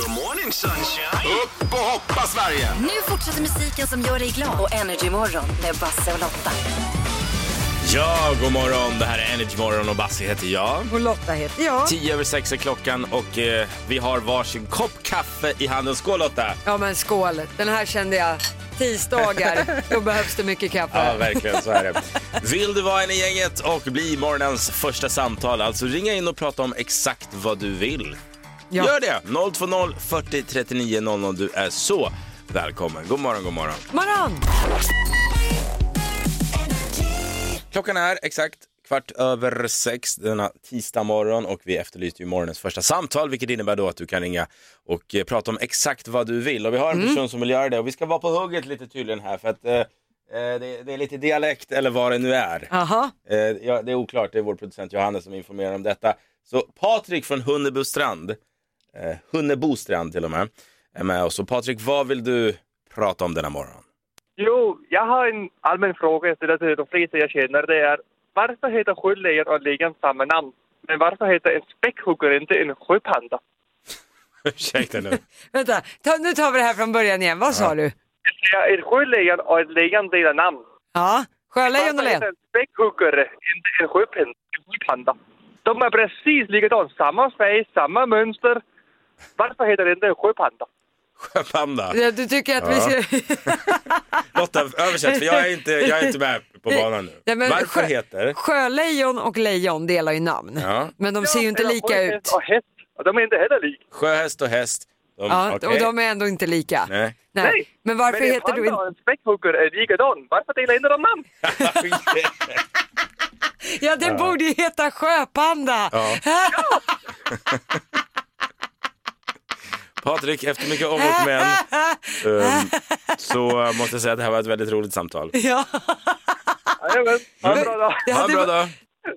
Good morning sunshine. Upp och hoppa Sverige! Nu fortsätter musiken som gör dig glad och Energy Morgon med Basse och Lotta. Ja, god morgon. Det här är Energy Morgon och Bassi heter jag. Och Lotta heter jag. Tio över sex är klockan och eh, vi har varsin kopp kaffe i handen. Skål Lotta! Ja men skål, den här kände jag. Tisdagar, då behövs det mycket kaffe. Ja, verkligen så är det. Vill du vara en i gänget och bli morgonens första samtal, alltså ringa in och prata om exakt vad du vill. Ja. Gör det! 020 40 39 00. Du är så välkommen. God morgon, god morgon. Morgon! Klockan är exakt kvart över sex denna tisdag morgon och vi efterlyste ju morgonens första samtal vilket innebär då att du kan ringa och eh, prata om exakt vad du vill och vi har en person som vill göra det och vi ska vara på hugget lite tydligen här för att eh, eh, det, det är lite dialekt eller vad det nu är. Jaha, Eh, ja, det är oklart, det är vår producent Johannes som informerar om detta. Så Patrik från Hunnebostrand, eh, Hunnebostrand till och med, är med oss. Och Patrik, vad vill du prata om denna morgon? Jo, jag har en allmän fråga jag ställer till de flesta jag känner. Det är varför heter sjölejon och lejon samma namn? Men varför heter en späckhuggare inte en sjöpanda? Ursäkta nu. vänta, ta, nu tar vi det här från början igen. Vad sa du? Jag ett sjölejon och ett lejon delar namn. Ja, sjölejon och Varför lejon. heter en späckhuggare inte en? En sjöpanda? De är precis likadana, samma färg, samma mönster. Varför heter det inte sjöpanda? Sjöpanda. Ja, Du tycker att vi ska... Lotta, översätt för jag är inte, jag är inte med på banan nu. Ja, men Varför sjö- heter? Sjölejon och lejon delar ju namn. Ja. Men de ser ju inte lika ut. Och häst. Och de är inte heller lika. Sjöhäst och häst. De, Ja, okej. och de är ändå inte lika. Nej. Nej. Men varför Men en heter du inte... och en späckhuggare är likadan. Varför delar inte de namn? Ja, det borde ju heta sjöpanda. Ja. Patrik, efter mycket om och men um, så måste jag säga att det här var ett väldigt roligt samtal. Ja. Jajamän, ha en bra dag. Ha en bra dag.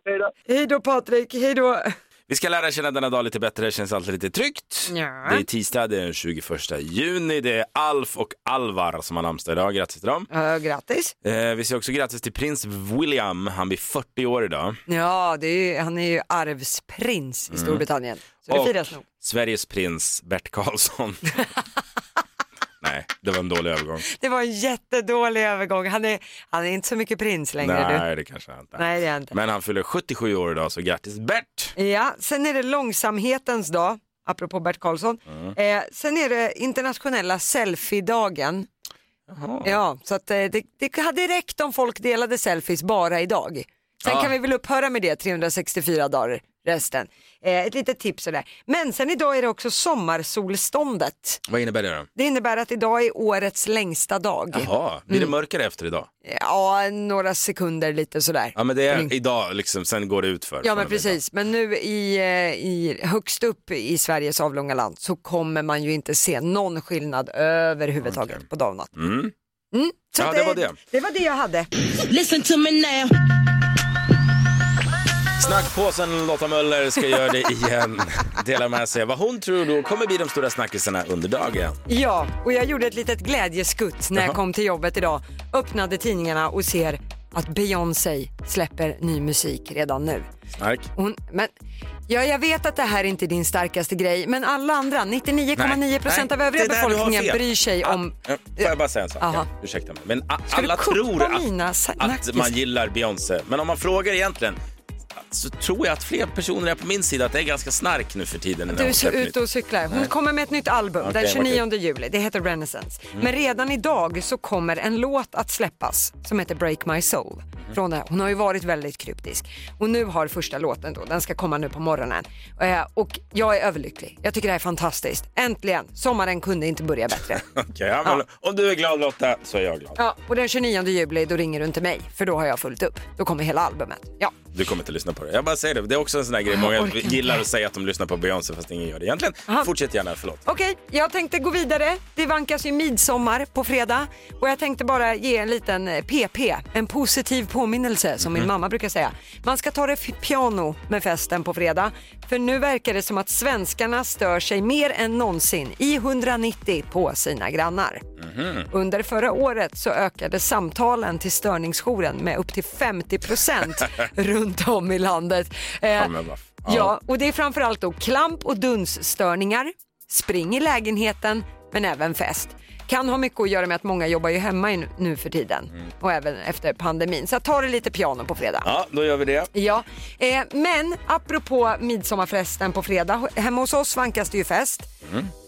Hej då. Hej då Patrik, hej då. Vi ska lära känna denna dag lite bättre, det känns alltid lite tryggt. Ja. Det är tisdag, det är den 21 juni, det är Alf och Alvar som har namnsdag idag, grattis till dem. Ja, grattis. Eh, vi säger också grattis till prins William, han blir 40 år idag. Ja, det är han är ju arvsprins i Storbritannien. Så det Mm. Och firas nog. Sveriges prins Bert Karlsson. Nej, det var en dålig övergång. Det var en jättedålig övergång. Han är, han är inte så mycket prins längre du. Nej, det kanske han inte är. Nej, det är inte. Men han fyller 77 år idag, så grattis Bert! Ja, sen är det långsamhetens dag, apropå Bert Karlsson. Mm. Eh, sen är det internationella selfie-dagen. Ja, så att, eh, det, det hade räckt om folk delade selfies bara idag. Sen Ja. kan vi väl upphöra med det 364 dagar resten. Eh, ett litet tips sådär. Men sen idag är det också sommarsolståndet. Vad innebär det då? Det innebär att idag är årets längsta dag. Jaha, blir det mörkare efter idag? Ja, några sekunder lite sådär. Ja men det är Ring. idag liksom, sen går det ut för. Ja men precis, men nu i, eh, i, högst upp i Sveriges avlånga land så kommer man ju inte se någon skillnad överhuvudtaget Okej. på dag och natt. Mm. Mm, så Ja, att det var det. Det var det jag hade. Listen to me now. Snackpåsen Lotta Möller ska göra det igen. Dela med sig vad hon tror då kommer bli de stora snackisarna under dagen. Ja, och jag gjorde ett litet glädjeskutt när jag kom till jobbet idag. Öppnade tidningarna och ser att Beyoncé släpper ny musik redan nu. Snark. Hon, men, ja, jag vet att det här är inte är din starkaste grej, men alla andra, 99,9 procent av övriga befolkningen bryr sig Ah, om... ja, Får jag bara säga en sak? Ja, ursäkta mig. Men a- alla tror att, att man gillar Beyoncé. Men om man frågar egentligen så tror jag att fler personer är på min sida att det är ganska snark nu för tiden. Du är ute och cyklar. Hon kommer med ett nytt album Okej, den vad 29 kul. juli. Det heter Renaissance. Mm. Men redan idag så kommer en låt att släppas som heter Break My Soul. Mm. Från det här. Hon har ju varit väldigt kryptisk. Och nu har första låten då, den ska komma nu på morgonen. Eh, Och jag är överlycklig. Jag tycker det här är fantastiskt. Äntligen! Sommaren kunde inte börja bättre. Okej, ja, men Om du är glad Lotta så är jag glad. Ja, och den 29 juli då ringer du inte mig för då har jag fullt upp. Då kommer hela albumet. Ja. Du kommer inte lyssna på det. Jag bara säger det. Det är också en sån här grej. Jag Många gillar att säga att de lyssnar på Beyoncé fast ingen gör det egentligen. Aha. Fortsätt gärna, förlåt. Okej, jag tänkte gå vidare. Det vankas ju midsommar på fredag och jag tänkte bara ge en liten eh, PP, en positiv påminnelse som min mamma brukar säga. Man ska ta det piano med festen på fredag för nu verkar det som att svenskarna stör sig mer än någonsin i 190 på sina grannar. Under förra året så ökade samtalen till störningsjouren med upp till 50 procent runt om i landet. Eh, Ja, Ja, och det är framförallt då klamp och dunsstörningar, spring i lägenheten men även fest. Kan ha mycket att göra med att många jobbar ju hemma nu för tiden och även efter pandemin. Så ta det lite piano på fredag. Ja, då gör vi det. Ja, eh, men apropå midsommarfesten på fredag, hemma hos oss vankas det ju fest.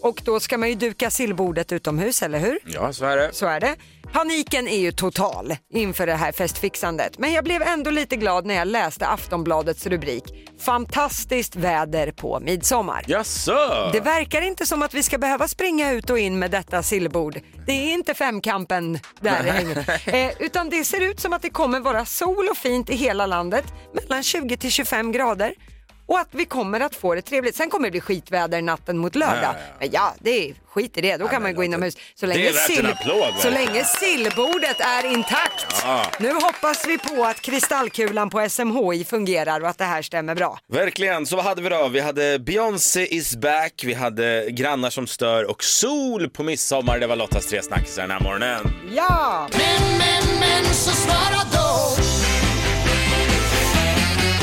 Och då ska man ju duka sillbordet utomhus, eller hur? Ja, så är det. Så är det. Paniken är ju total inför det här festfixandet. Men jag blev ändå lite glad när jag läste Aftonbladets rubrik Fantastiskt väder på midsommar. Jaså? Det verkar inte som att vi ska behöva springa ut och in med detta sillbord. Det är inte femkampen där det hänger. Eh, utan det ser ut som att det kommer vara sol och fint i hela landet mellan 20 till 25 grader. Och att vi kommer att få det trevligt. Sen kommer det bli skitväder natten mot lördag. Ja, ja, ja. Men ja, det är skit i det. Då kan man gå inomhus. Så länge, en applåd, så länge sillbordet är intakt. Ja. Nu hoppas vi på att kristallkulan på SMHI fungerar och att det här stämmer bra. Verkligen, så vad hade vi då? Vi hade Beyoncé is back, vi hade Grannar som stör och sol på midsommar. Det var Lottas tre snackisar den här morgonen. Ja! Men, men, men så svara då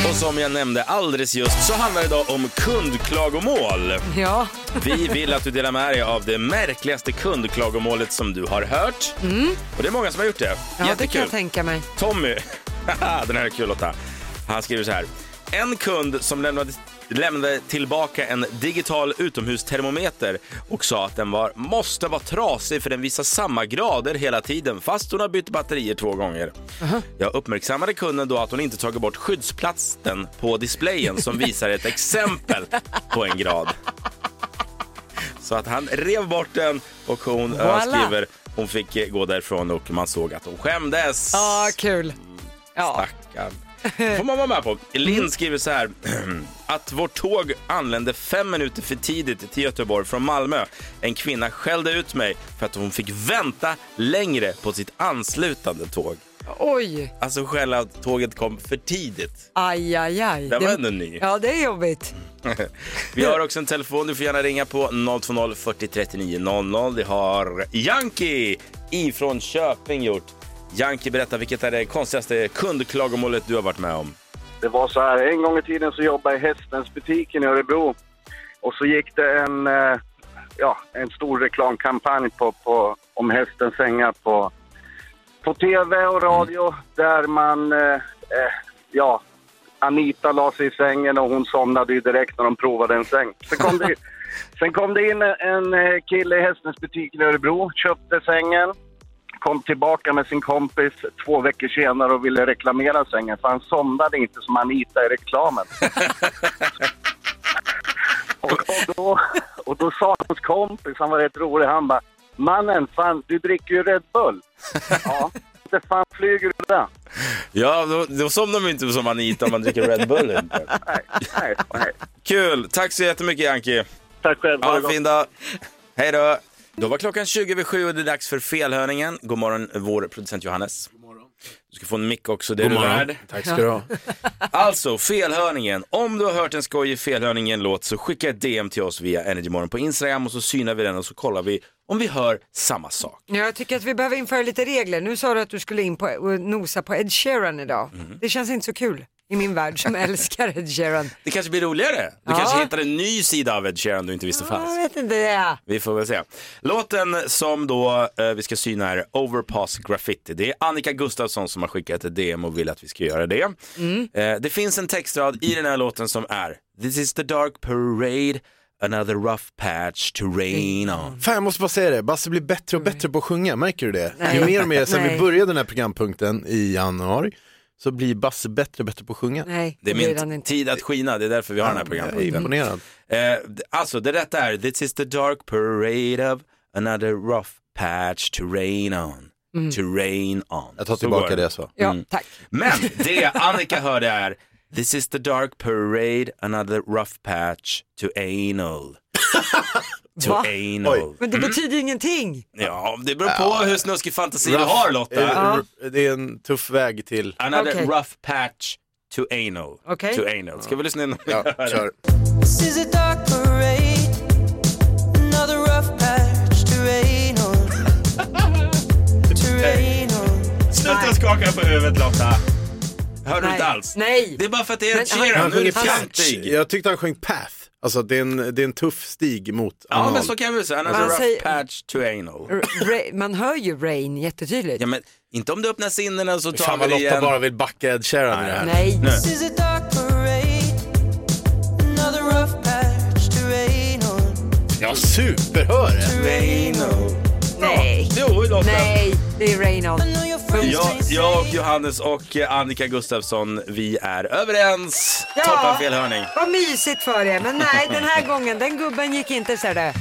Och som jag nämnde alldeles just så handlar det idag om kundklagomål. Ja. Vi vill att du delar med dig av det märkligaste kundklagomålet som du har hört. Och det är många som har gjort det. ja, det kan Jättekul. jag tänka mig. Tommy, den här är kul Lotta. Han skriver så här. En kund som lämnade, lämnade tillbaka en digital utomhustermometer och sa att den var, måste vara trasig för den visar samma grader hela tiden fast hon har bytt batterier två gånger. Jag uppmärksammade kunden då att hon inte tagit bort skyddsplasten på displayen som visar ett exempel på en grad. Så att han rev bort den och hon Voilà. skriver hon fick gå därifrån och man såg att hon skämdes. Ja, kul. Ja. Stackarn. Får man vara med på. Linn skriver så här. Att vårt tåg anlände fem minuter för tidigt till Göteborg från Malmö. En kvinna skällde ut mig för att hon fick vänta längre på sitt anslutande tåg. Oj, Alltså skälla att tåget kom för tidigt. aj, aj, aj. Den var Det- ändå ny. Ja, det är jobbigt. Vi har också en telefon, du får gärna ringa på 020 40 39 00. Det har Yankee ifrån Köping gjort. Yankee, berätta vilket är det konstigaste kundklagomålet du har varit med om? Det var så här, en gång i tiden så jobbade jag i Hästens butiken i Örebro. Och så gick det en, eh, ja, en stor reklamkampanj på, på, om hästens sängar på, på tv och radio där man, eh, eh, ja, Anita la sig i sängen och hon somnade ju direkt när de provade en säng. Sen kom det, sen kom det in en kille i Hästens butik i Örebro, köpte sängen, kom tillbaka med sin kompis två veckor senare och ville reklamera sängen för han somnade inte som Anita i reklamen. och, och, då, och då sa hans kompis, han var rätt rolig, han bara Mannen, fan du dricker ju Red Bull. ja, inte fan flyger du där? Ja, då, då somnar man inte som Anita om man dricker Red Bull. inte. Nej, nej, nej. Kul, tack så jättemycket Yankee. Tack själv. Ha en fin dag. Hej då. Då var klockan 20 över 7 och det är dags för felhörningen. God morgon, vår producent Johannes. Du ska få en mick också, det är du värd. Tack ska du ha. Alltså, felhörningen. Om du har hört en skojig felhörning i en låt så skicka ett DM till oss via Energymorgon på Instagram och så synar vi den och så kollar vi om vi hör samma sak. Ja, Jag tycker att vi behöver införa lite regler. Nu sa du att du skulle in på och nosa på Ed Sheeran idag. Mhm. Det känns inte så kul i min värld som älskar Ed Sheeran. Det kanske blir roligare. Du Ja. kanske hittar en ny sida av Ed Sheeran du inte visste Jag fanns. vet inte det. Vi får väl se. Låten som då eh, vi ska syna är Overpass Graffiti. Det är Annika Gustafsson som har skickat ett DM och vill att vi ska göra det. Eh, det finns en textrad i den här låten som är This is the dark parade, another rough patch to rain on. Fan jag måste bara säga det, Basse blir bättre och bättre på att sjunga, märker du det? Nej. Ju mer och mer, sen vi började den här programpunkten i januari, så blir Basse bättre och bättre på att sjunga. Nej, Det är min inte. tid att skina, det är därför vi har den här Jag är programpunkten. imponerad. Eh, alltså det rätta är This is the dark parade of another rough patch to rain on. To rain on. Jag tar Så tillbaka det jag sa. Ja, Mm. tack. Men det Annika hörde är This is the dark parade, another rough patch to anal. to Va? anal. Oj. Men det betyder ingenting. Ja, det beror på hur snuskig fantasi du har Lotta. Eh, Det är en tuff väg till... Another Okej. rough patch to anal. Okej. To anal. Ska vi lyssna in? Ja, kör. This is a dark parade Another rough patch to rain on To rain on Sluta skaka på huvudet Lotta. Hör du Nej. inte alls? Nej. Det är bara för att det är Ed Men han- Sheeran, Han nu är sjunger fjantig. Jag tyckte han sjöng path. Alltså det är en, det är en tuff stig mot Ja, anal. men så kan vi väl säga. Han har Man a rough säger- patch to anal. Ra- man hör ju rain jättetydligt. Ja, men inte om du öppnar sinnena så tar Fan vi vad det Lotta igen. bara vill backa Ed Sheeran i det här. Nej. Nu. This is a dark parade. Another rough patch to rain on. Ja, superhör det. Nej. Jo, Lotta. Nej, det är friends Jag, jag och Johannes och eh, Annika Gustafsson, vi är överens. Ja. Toppen felhörning. Vad mysigt för er, men nej den här gången, den gubben gick inte ser du.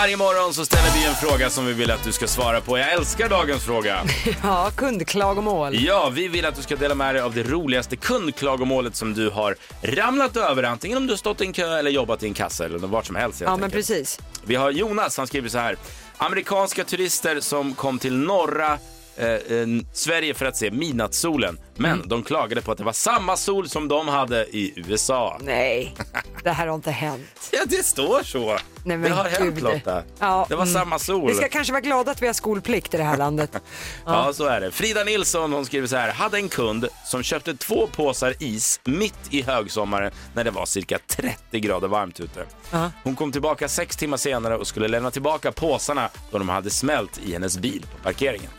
Varje morgon så ställer vi en fråga som vi vill att du ska svara på. Jag älskar dagens fråga. Ja, kundklagomål. Ja, vi vill att du ska dela med dig av det roligaste kundklagomålet som du har ramlat över. Antingen om du har stått i en kö eller jobbat i en kassa eller vart som helst. Ja, men precis. Vi har Jonas, han skriver så här. Amerikanska turister som kom till norra Sverige för att se midnattssolen. Men Mm. de klagade på att det var samma sol som de hade i USA. Nej, det här har inte hänt. Ja, det står så. Nej, det har hänt. Lotta. Ja, det var mm. samma sol. Vi ska kanske vara glada att vi har skolplikt i det här landet. Ja. så är det. Frida Nilsson hon skriver så här. Hade en kund som köpte två påsar is mitt i högsommaren när det var cirka 30 grader varmt ute. Ja. Hon kom tillbaka sex timmar senare och skulle lämna tillbaka påsarna då de hade smält i hennes bil på parkeringen.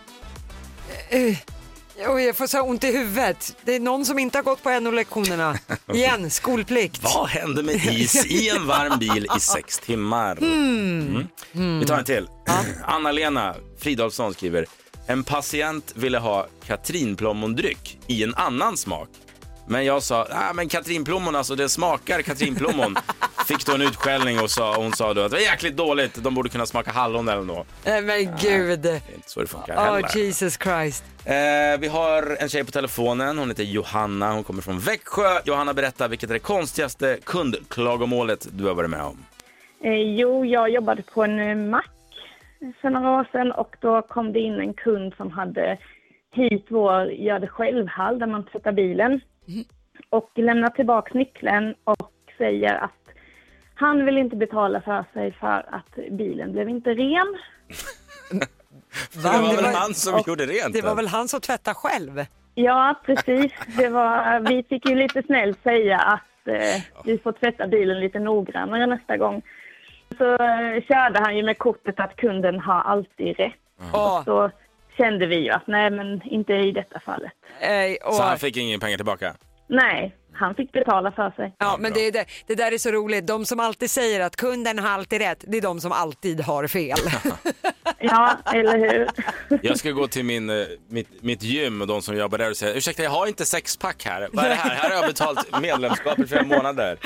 Oj, jag får så ont i huvudet. Det är någon som inte har gått på NO-lektionerna. Igen, skolplikt. Vad hände med is i en varm bil i sex timmar? Mm. Vi tar en till. Anna-Lena Fridolfsson skriver. En patient ville ha katrinplommondryck i en annan smak. Men jag sa, ah, men katrinplommon alltså, det smakar katrinplommon. Fick då en utskällning och sa, hon sa då att det var jäkligt dåligt, de borde kunna smaka hallon eller något. Nej men gud. Det är inte så det funkar Oh heller. Jesus Christ. Eh, vi har en tjej på telefonen, hon heter Johanna, hon kommer från Växjö. Johanna, berätta vilket är det konstigaste kundklagomålet du har varit med om? Eh, jo, jag jobbade på en eh, mack för några år sedan och då kom det in en kund som hade hyrt vår gör det själv-hall där man tvättar bilen och lämnar tillbaka nyckeln och säger att han vill inte betala för sig för att bilen blev inte ren. Det var väl han som gjorde rent Det var väl han som tvättade själv? Ja, precis. Det var, vi fick ju lite snällt säga att eh, vi får tvätta bilen lite noggrannare nästa gång. Så eh, körde han ju med kortet att kunden har alltid rätt. Åh, Så kände vi ju att nej, men inte i detta fallet. eh, åh. Så han fick ingen pengar tillbaka? Nej, han fick betala för sig. Ja, men det, är det, det där är så roligt. De som alltid säger att kunden har alltid rätt, det är de som alltid har fel. Ja, eller hur? Jag ska gå till min, eh, mitt, mitt gym och de som jobbar där och säga ursäkta jag har inte sexpack här. Vad är det här? Här har jag betalt medlemskap i flera månader.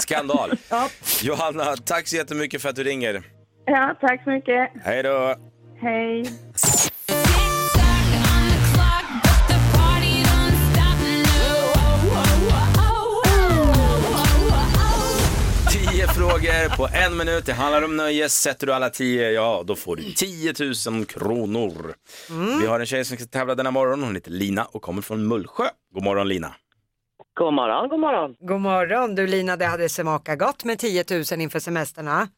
Skandal. Johanna, tack så jättemycket för att du ringer. Ja, tack så mycket. Hej då. Hej. Frågor på en minut. Det handlar om nöje. Sätter du alla tio, ja då får du 10 000 kronor. Vi har en tjej som ska tävla denna morgon. Hon heter Lina och kommer från Mullsjö. God morgon Lina. God morgon, god morgon. God morgon du Lina, det hade smakat gott med 10 000 inför semesterna.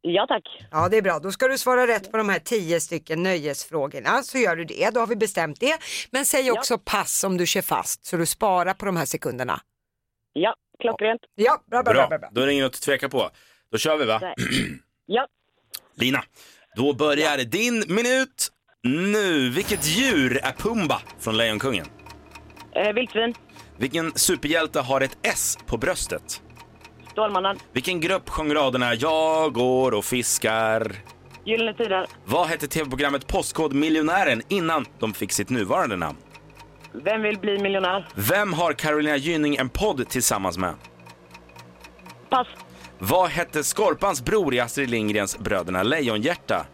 Ja tack. Ja det är bra, då ska du svara rätt på de här 10 stycken nöjesfrågorna så gör du det, då har vi bestämt det. Men säg också pass om du kör fast så du sparar på de här sekunderna. Ja, klockrent. Ja, bra, bra, bra. Bra, bra, då är det inget att tveka på. Då kör vi va? Ja, Lina, då börjar din minut nu. Vilket djur är Pumba från Lejonkungen? eh, vildsvin, Vilken superhjälte har ett S på bröstet? Stålmannen, Vilken grupp sjöng raderna Jag går och fiskar? Gyllene Tider, Vad hette tv-programmet Postkodmiljonären innan de fick sitt nuvarande namn? Vem vill bli miljonär? Vem har Carolina Gynning en podd tillsammans med? Pass, Vad hette Skorpans bror i Astrid Lindgrens Bröderna Lejonhjärta?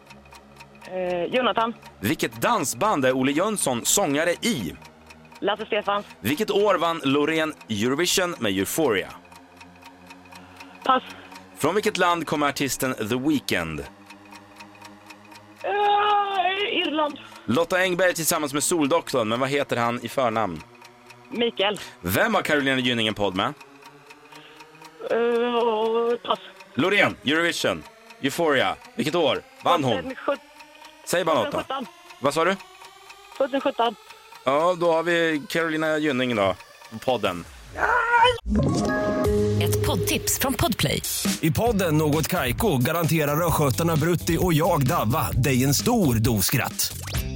eh, Jonathan, Vilket dansband är Olle Jönsson sångare i? Lasse Stefans, Vilket år vann Loreen Eurovision med Euphoria? pass, Från vilket land kommer artisten The Weeknd? eh, Irland, Lotta Engberg tillsammans med Soldoktorn, men vad heter han i förnamn? Mikael, Vem har Carolina Gynning en podd med? eh, pass. Loreen, Eurovision, Euphoria. Vilket år vann hon? 2017, Säg bara något då. 2017, Vad sa du? 2017, Ja, då har vi Carolina Gynning då, på podden. Ett poddtips från Podplay. I podden Något Kaiko garanterar östgötarna Brutti och jag, Davva, dig en stor dos skratt.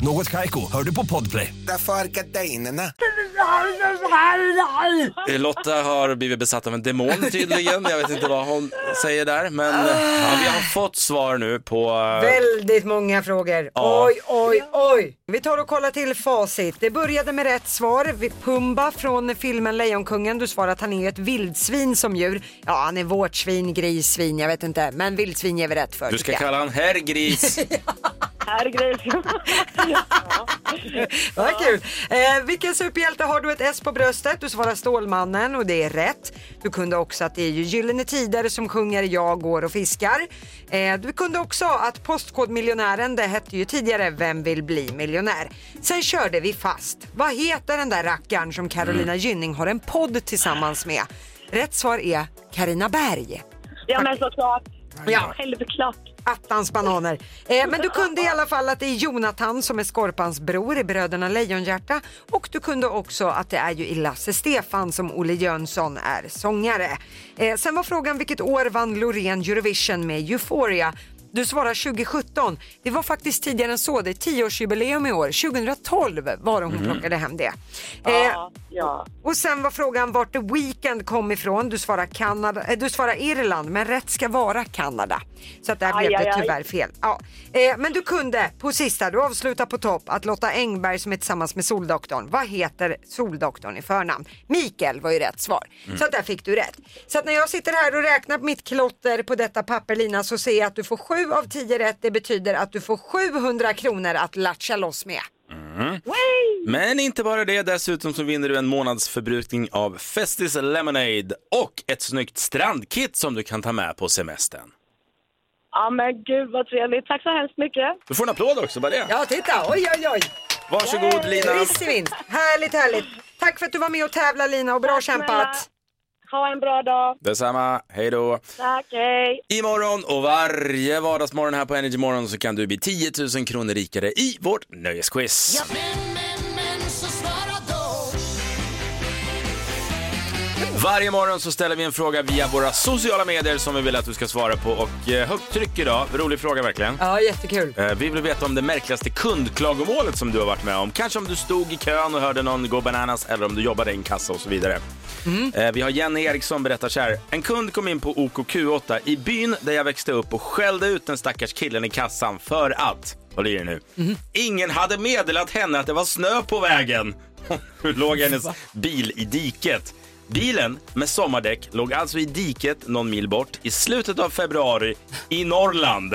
Något Kaiko, hör du på Podplay. Därför är gardinerna. Eh, Lotta har blivit besatt av en demon tydligen. Jag vet inte vad hon säger där. Men eh, ja, vi har fått svar nu på... eh, Väldigt många frågor. Ja. Oj, oj, oj. Vi tar och kollar till facit. Det började med rätt svar. Pumba från filmen Lejonkungen. Du svarar att han är ett vildsvin som djur. Ja, han är vårtsvin, grissvin, jag vet inte. Men vildsvin ger vi rätt för. Du ska kalla han herr gris. Herregud. Vad kul. Eh, vilken superhjälte har du ett S på bröstet? Du svarar Stålmannen och det är rätt. Du kunde också att det är ju Gyllene Tider som sjunger Jag går och fiskar. Eh, du kunde också att Postkodmiljonären, det hette ju tidigare Vem vill bli miljonär? Sen körde vi fast. Vad heter den där rackaren som Carolina Gynning har en podd tillsammans med? Rätt svar är Karina Berg. Ja men såklart. Ja. Självklart. Attans bananer. Eh, men du kunde i alla fall att det är Jonathan som är Skorpans bror i Bröderna Lejonhjärta och du kunde också att det är ju i Lasse Stefan som Olle Jönsson är sångare. Eh, sen var frågan vilket år vann Loreen Eurovision med Euphoria? Du svarar 2017. Det var faktiskt tidigare än så. Det är tioårsjubileum i år. 2012 var det hon plockade hem det. Eh, Ja, ja. och sen var frågan vart The Weeknd kom ifrån. Du svarar, Kanada, eh, du svarar Irland, men rätt ska vara Kanada. Så att där Aj, blev aj, det aj. tyvärr fel. Ja. Eh, men du kunde på sista, du avslutar på topp, att Lotta Engberg som är tillsammans med Soldoktorn. Vad heter Soldoktorn i förnamn? Mikael var ju rätt svar. Så att där fick du rätt. Så att när jag sitter här och räknar på mitt klotter på detta papper Lina så ser jag att du får 7 av 10 rätt. Det betyder att du får 700 kronor att latcha loss med. Men inte bara det, dessutom så vinner du en månadsförbrukning av Festis Lemonade och ett snyggt strandkit som du kan ta med på semestern. Ja men gud vad trevligt. Tack så hemskt mycket. Du får en applåd också, bara det. Ja, titta! Oj, oj, oj! Varsågod Lina. Risig vinst. Härligt, härligt. Tack för att du var med och tävlade Lina och bra Tack kämpat. Ha en bra dag. Detsamma, hej då. Tack, hej. Imorgon och varje vardagsmorgon här på Energy Morgon så kan du bli 10 000 kronor rikare i vårt nöjesquiz. Varje morgon så ställer vi en fråga via våra sociala medier som vi vill att du ska svara på och eh, högt tryck idag. Rolig fråga verkligen. Ja, jättekul. Eh, Vi vill veta om det märkligaste kundklagomålet som du har varit med om. Kanske om du stod i kön och hörde någon gå bananas eller om du jobbade i en kassa och så vidare. Eh, Vi har Jenny Eriksson berättar så här. En kund kom in på OKQ8 i byn där jag växte upp och skällde ut den stackars killen i kassan för att, vad blir det nu? Ingen hade meddelat henne att det var snö på vägen. Hur låg hennes bil i diket? Bilen med sommardäck låg alltså i diket någon mil bort i slutet av februari i Norrland.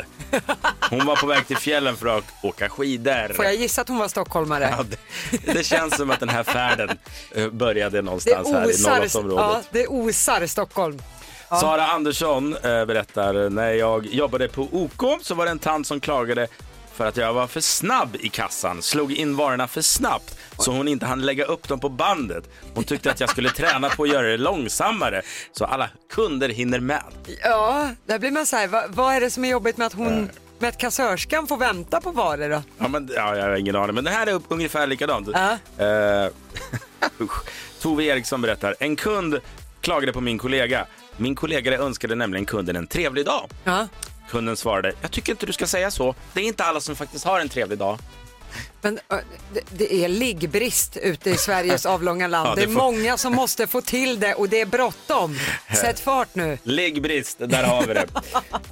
Hon var på väg till fjällen för att åka skidor. Får jag gissa att hon var stockholmare? Ja, det, det känns som att den här färden eh, började någonstans här i osar, Norrlandsområdet. ja, det osar Stockholm. Ja. Sara Andersson eh, berättar, när jag jobbade på OK så var det en tant som klagade för att jag var för snabb i kassan, slog in varorna för snabbt så hon inte hann lägga upp dem på bandet. Hon tyckte att jag skulle träna på att göra det långsammare så alla kunder hinner med. Ja, där blir man så här, vad, vad är det som är jobbigt med att hon, med att kassörskan får vänta på varor då? Ja, men, ja, jag har ingen aning, men det här är upp- ungefär likadant. Ja. Eh, usch. Tove Eriksson berättar, en kund klagade på min kollega. Min kollega önskade nämligen kunden en trevlig dag. Ja. Kunden svarade, jag tycker inte du ska säga så. Det är inte alla som faktiskt har en trevlig dag. Men det, det är liggbrist ute i Sveriges avlånga land. Ja, det det är får- många som måste få till det och det är bråttom. Sätt fart nu. Liggbrist, där har vi det.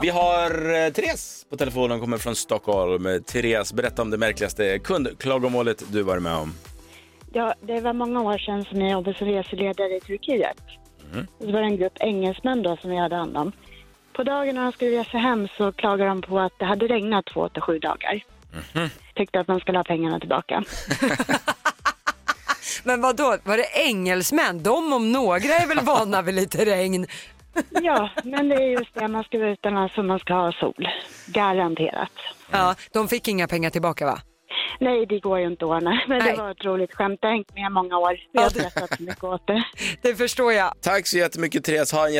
Vi har eh, Therese på telefonen, kommer från Stockholm. Therese, berätta om det märkligaste kundklagomålet du varit med om. Ja, det var många år sedan som jag jobbade som reseledare i Turkiet. Mm. Så var det en grupp engelsmän då som jag hade hand om. På dagen när de skulle resa hem så klagade de på att det hade regnat två till sju dagar. Mhm. Tyckte att man skulle ha pengarna tillbaka. Men vad då? var det engelsmän? De om några är väl vana vid lite regn? Ja, men det är just det, man ska vara utomlands och man ska ha sol. Garanterat. Ja, de fick inga pengar tillbaka va? Nej, det går ju inte att ordna. Men Nej. det var ett roligt skämt. Jag har hängt med många år. Jag har skrattat mycket åt det. Det förstår jag. Tack så jättemycket Therese, ha en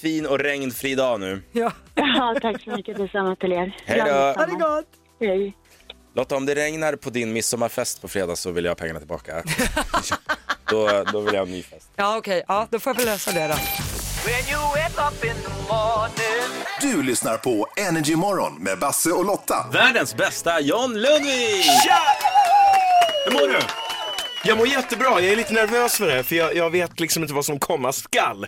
jättefin och regnfri dag nu. Ja. Ja, tack så mycket. Detsamma till er. Hej då. Ha det gott. Hej. Lotta, om det regnar på din midsommarfest på fredag så vill jag ha pengarna tillbaka. då, då vill jag ha en ny fest. Ja okej, ja, då får jag väl lösa det då. Du lyssnar på Energy Morgon med Basse och Lotta. Världens bästa John Lundvik! Hur mår du? Jag mår jättebra, jag är lite nervös för det, för jag, jag vet liksom inte vad som komma skall.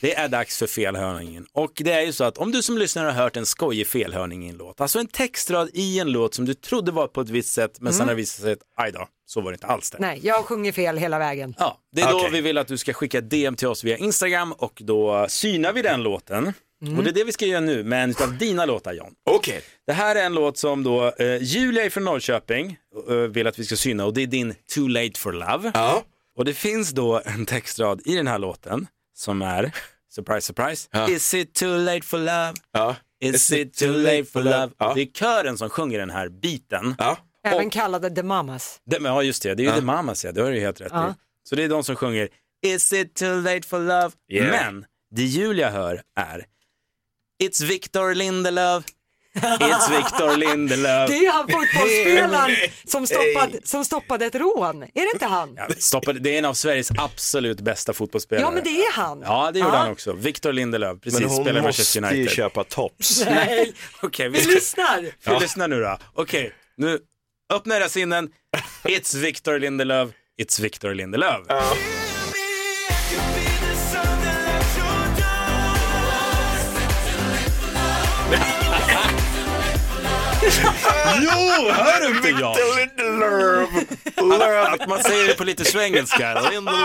Det är dags för felhörningen. Och det är ju så att om du som lyssnar har hört en skojig felhörning i en låt, alltså en textrad i en låt som du trodde var på ett visst sätt, men sen Mm. har det visat sig att, aj då, så var det inte alls det. Nej, jag sjunger fel hela vägen. Ja, det är då Okej. vi vill att du ska skicka DM till oss via Instagram och då synar vi den låten. Mm. Och det är det vi ska göra nu med en av dina låtar John. Okej. Det här är en låt som då eh, Julia från Norrköping eh, vill att vi ska syna och det är din Too Late For Love. Ja. Och det finns då en textrad i den här låten som är, surprise surprise, Ja. Is it too late for love? Ja. Is it too late for love? Ja. Det är kören som sjunger den här biten. Ja. Även kallade The Mamas. Men, ja just det, det är ju Ja. The Mamas ja, det har du helt rätt Ja. i. Så det är de som sjunger Is it too late for love? Yeah. Men det Julia hör är It's Victor Lindelöf, It's Victor Lindelöf. Det är han fotbollsspelaren som, stoppade, som stoppade ett rån. Är det inte han? Ja, stoppade, det är en av Sveriges absolut bästa fotbollsspelare. Ja men det är han. Ja, det gjorde Ja. han också. Victor Lindelöf, precis, Men hon spelar i måste ju köpa tops. Nej, Okej, vi vi ska... lyssnar. Vi lyssnar nu då. Okej, nu öppna era sinnen. It's Victor Lindelöf, it's Victor Lindelöf. Jo, hör du inte jag? Att, att man säger det på lite svengelska. Lindelöf.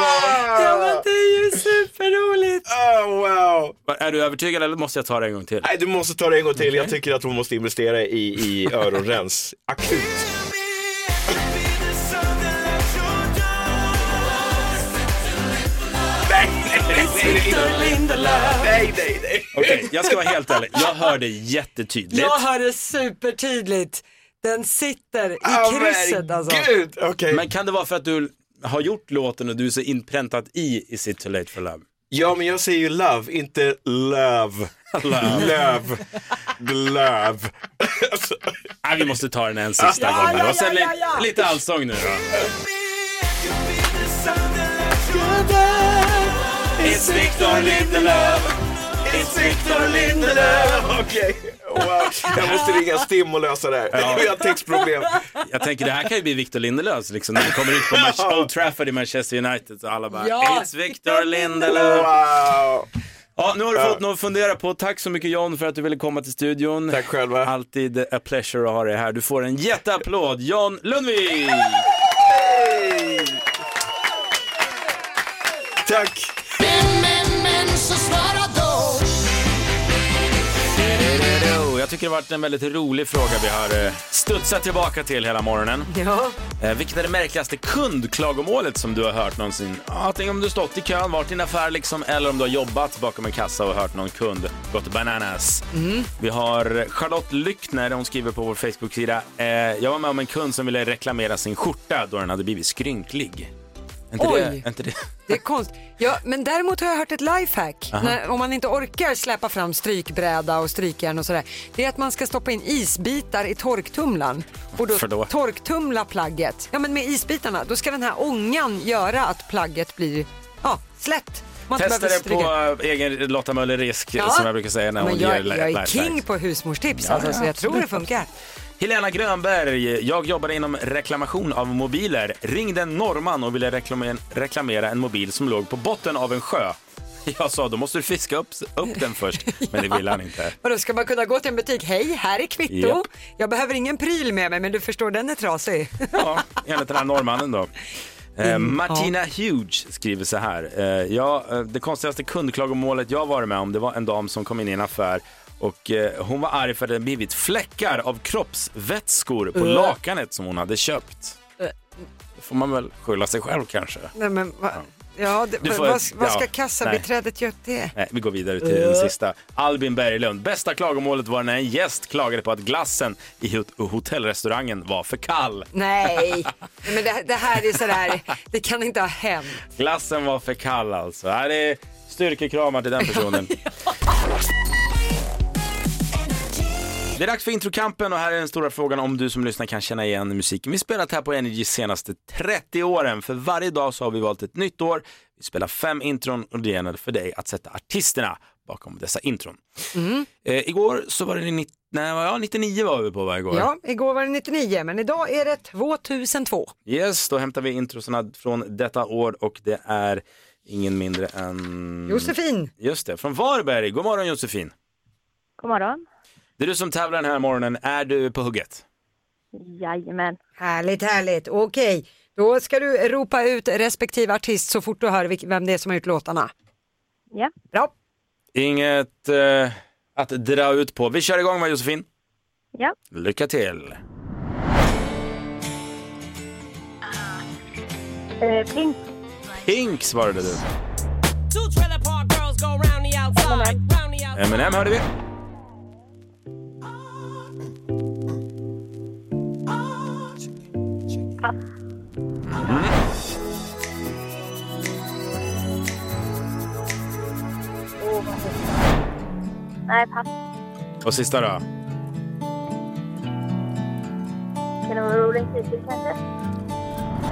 Ja men det är ju superroligt. Oh, wow. Är du övertygad eller måste jag ta det en gång till? Nej, du måste ta det en gång till. Jag tycker att hon måste investera i, i öronrens. Akut. Nej, nej, nej, nej, nej. Okej, jag ska vara helt ärlig. Jag hör det jättetydligt. Jag hör det supertydligt. Den sitter i Oh, krysset men alltså. Gud, okej. Men kan det vara för att du har gjort låten och du är så inpräntat i Is it too late for love? Ja, men jag säger ju love, inte love. Love. Love. Alltså, Nej, vi måste ta den en sista Ja, gång. ja, och sen ja, ja, ja. li- lite allsång nu då. It's Victor Lindelöf. It's Victor Lindelöf. Okej, wow. Jag måste ringa Stim och lösa det här. Ja. Vi har textproblem. Jag tänker det här kan ju bli Victor Lindelöf liksom, när vi kommer ut på Manch- Old Trafford i Manchester United så alla bara Ja. It's Victor Lindelöf. Wow. Ja, nu har du Ja. fått något att fundera på. Tack så mycket John för att du ville komma till studion. Tack själva. Alltid a pleasure att ha dig här. Du får en jätteapplåd, John Lundvik! Tack. Tycker det har varit en väldigt rolig fråga vi har eh, studsat tillbaka till hela morgonen. Ja. Eh, vilket är det märkligaste kundklagomålet som du har hört någonsin? Antingen om du stått i kön, varit i en affär liksom, eller om du har jobbat bakom en kassa och hört någon kund gått bananas. Vi har Charlotte Lyckner, hon skriver på vår Facebook-sida. Eh, jag var med om en kund som ville reklamera sin skjorta då den hade blivit skrynklig. Inte Oj. det, inte det? Det är konst. Ja, men däremot har jag hört ett lifehack. När, om man inte orkar släppa fram strykbräda och strykjärn och sådär. Det är att man ska stoppa in isbitar i torktumlaren och då då? torktumla plagget. Ja men med isbitarna, då ska den här ångan göra att plagget blir ja, slätt. Man Testa det på egen Lotta Möller-risk Ja. som jag brukar säga när hon Men jag, ger jag är king på husmorstips Ja, alltså, ja, så jag tror absolut. det funkar. Helena Grönberg, jag jobbar inom reklamation av mobiler. Ringde en norrman och ville reklamera, en mobil som låg på botten av en sjö. Jag sa, då måste du fiska upp, upp den först, men det ville han inte. Vadå, ska man kunna gå till en butik? Hej, här är kvitto. Japp. Jag behöver ingen pryl med mig, men du förstår, den är trasig. Ja, enligt den här norrmannen då. Eh, Martina Hughes skriver så här. Eh, ja, eh, det konstigaste kundklagomålet jag varit med om det var en dam som kom in i en affär och eh, hon var arg för att det blivit fläckar av kroppsvätskor på Äh. lakanet som hon hade köpt. Äh. Det får man väl skylla sig själv kanske. Nej, men, va? Ja, det, Du får- vad, vad ska ja, kassabiträdet göra det? Nej, vi går vidare till den sista. Albin Berglund. Bästa klagomålet var när en gäst klagade på att glassen i hot- hotellrestaurangen var för kall. Nej, men det, det här är sådär, det kan inte ha hänt. Glassen var för kall alltså. Det är styrkekramar till den personen. Det är dags för introkampen och här är den stora frågan om du som lyssnar kan känna igen musiken vi spelat här på Energy senaste 30 åren. För varje dag så har vi valt ett nytt år. Vi spelar fem intron och det gäller för dig att sätta artisterna bakom dessa intron. Eh, igår så var det nitt- nej, ja, 99 var vi på va, igår. Ja, igår var det 99, men idag är det 2002. Yes, då hämtar vi introsarna från detta år och det är ingen mindre än... Josefin. Just det, från Varberg. God morgon Josefin. God morgon. Det är du som tävlar den här morgonen. Är du på hugget? Jajamän. Härligt, härligt. Okej, då ska du ropa ut respektive artist så fort du hör vilk- vem det är som har gjort låtarna. Ja. Bra. Inget eh, att dra ut på. Vi kör igång va Josefin? Ja. Lycka till. Eh, Pink. Pink svarade du. Eminem hörde vi. Nej, pass. Och sista då? Kan det vara Rolling Keating kanske?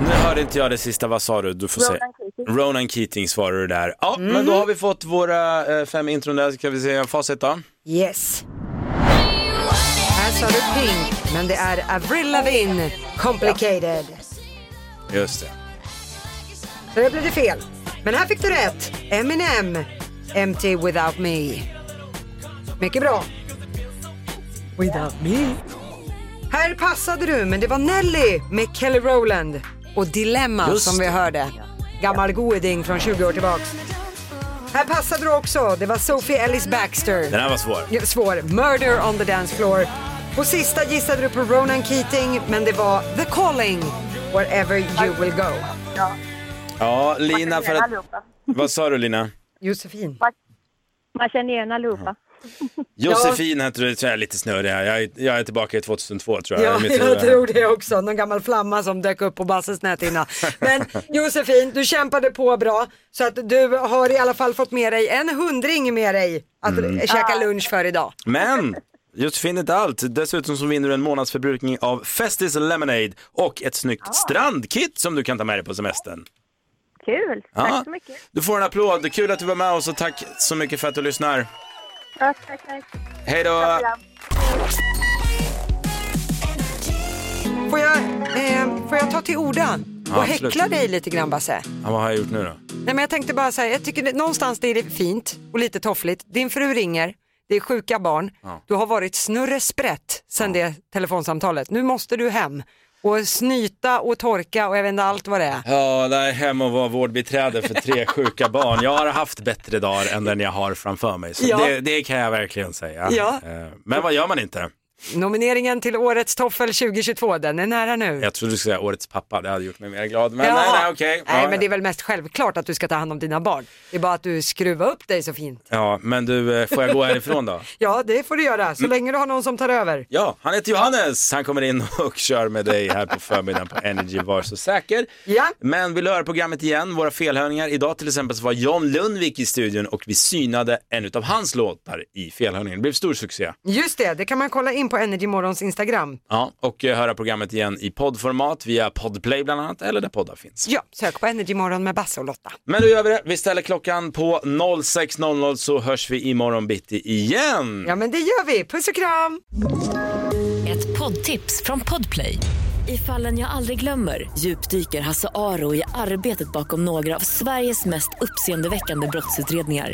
Nu hörde inte jag det sista, vad sa du? Du får säga. Ronan Keating. Ronan Keating svarar du där. Ja, men då har vi fått våra eh, fem intron där. Ska vi se facit då? Yes. Här sa du Pink, men det är Avril Lavigne, Complicated. Just det. Så det blev det fel. Men här fick du rätt. Eminem, Empty Without Me. Mycket bra. Without Me. Här passade du, men det var Nelly med Kelly Rowland och Dilemma Just som vi hörde. Gammal goding från 20 år tillbaks. Här passade du också, det var Sophie Ellis Baxter. Den här var svår. Ja, Svår. Murder on the dance floor. På sista gissade du på Ronan Keating, men det var The Calling, Wherever you will go. Ja. Ja, Lina för att... Vad sa du Lina? Josefin. Man känner igen allihopa. Josefin heter du, tror jag är lite snurrig här. Jag är, jag är tillbaka i 2002 tror jag. Ja, jag huvud. tror det också. Någon gammal flamma som dök upp på Basses näthinna. Men Josefin, du kämpade på bra så att du har i alla fall fått med dig en hundring med dig att Mm. käka lunch för idag. Men Josefin är inte allt. Dessutom så vinner du en månadsförbrukning av Festis Lemonade och ett snyggt strandkit som du kan ta med dig på semestern. Kul. Ja. Tack så mycket. Du får en applåd. Kul att du var med oss och tack så mycket för att du lyssnar. Ja, tack, tack. Hej då! Får jag, eh, får jag ta till orda Ja, och absolut. häckla dig lite grann Basse? Ja, vad har jag gjort nu då? Nej men jag tänkte bara säga, jag tycker det, någonstans det är fint och lite toffligt. Din fru ringer, det är sjuka barn, Ja. du har varit snurresprätt sedan det telefonsamtalet. Nu måste du hem och snyta och torka och jag vet inte allt vad det är. Ja, det är hem och vara vårdbiträde för tre sjuka barn. Jag har haft bättre dagar än den jag har framför mig. Så Ja. det, det kan jag verkligen säga. Ja. Eh, Men vad gör man inte? Nomineringen till årets toffel 2022, den är nära nu. Jag trodde du skulle säga årets pappa, det hade gjort mig mer glad. Men Jaha. nej, nej, okej. Nej Ja, men det är väl mest självklart att du ska ta hand om dina barn. Det är bara att du skruvar upp dig så fint. Ja, men du, eh, får jag gå härifrån då? Ja det får du göra, Mm. så länge du har någon som tar över. Ja, han heter Johannes. Han kommer in och kör med dig här på förmiddagen på Energy Var så säker. Ja. Men vill du höra programmet igen, våra felhörningar. Idag till exempel så var John Lundvik i studion och vi synade en av hans låtar i felhörningen. Det blev stor succé. Just det, det kan man kolla in på Energy Morgons Instagram. Ja, och eh, höra programmet igen i poddformat via Podplay bland annat, eller där poddar finns. Ja, sök på Energy Morgon med Basse och Lotta. Men då gör vi det. Vi ställer klockan på 06.00 så hörs vi imorgon bitti igen. Ja men det gör vi, puss och kram! Ett poddtips från Podplay. I fallen jag aldrig glömmer djupdyker Hasse Aro i arbetet bakom några av Sveriges mest uppseendeväckande brottsutredningar.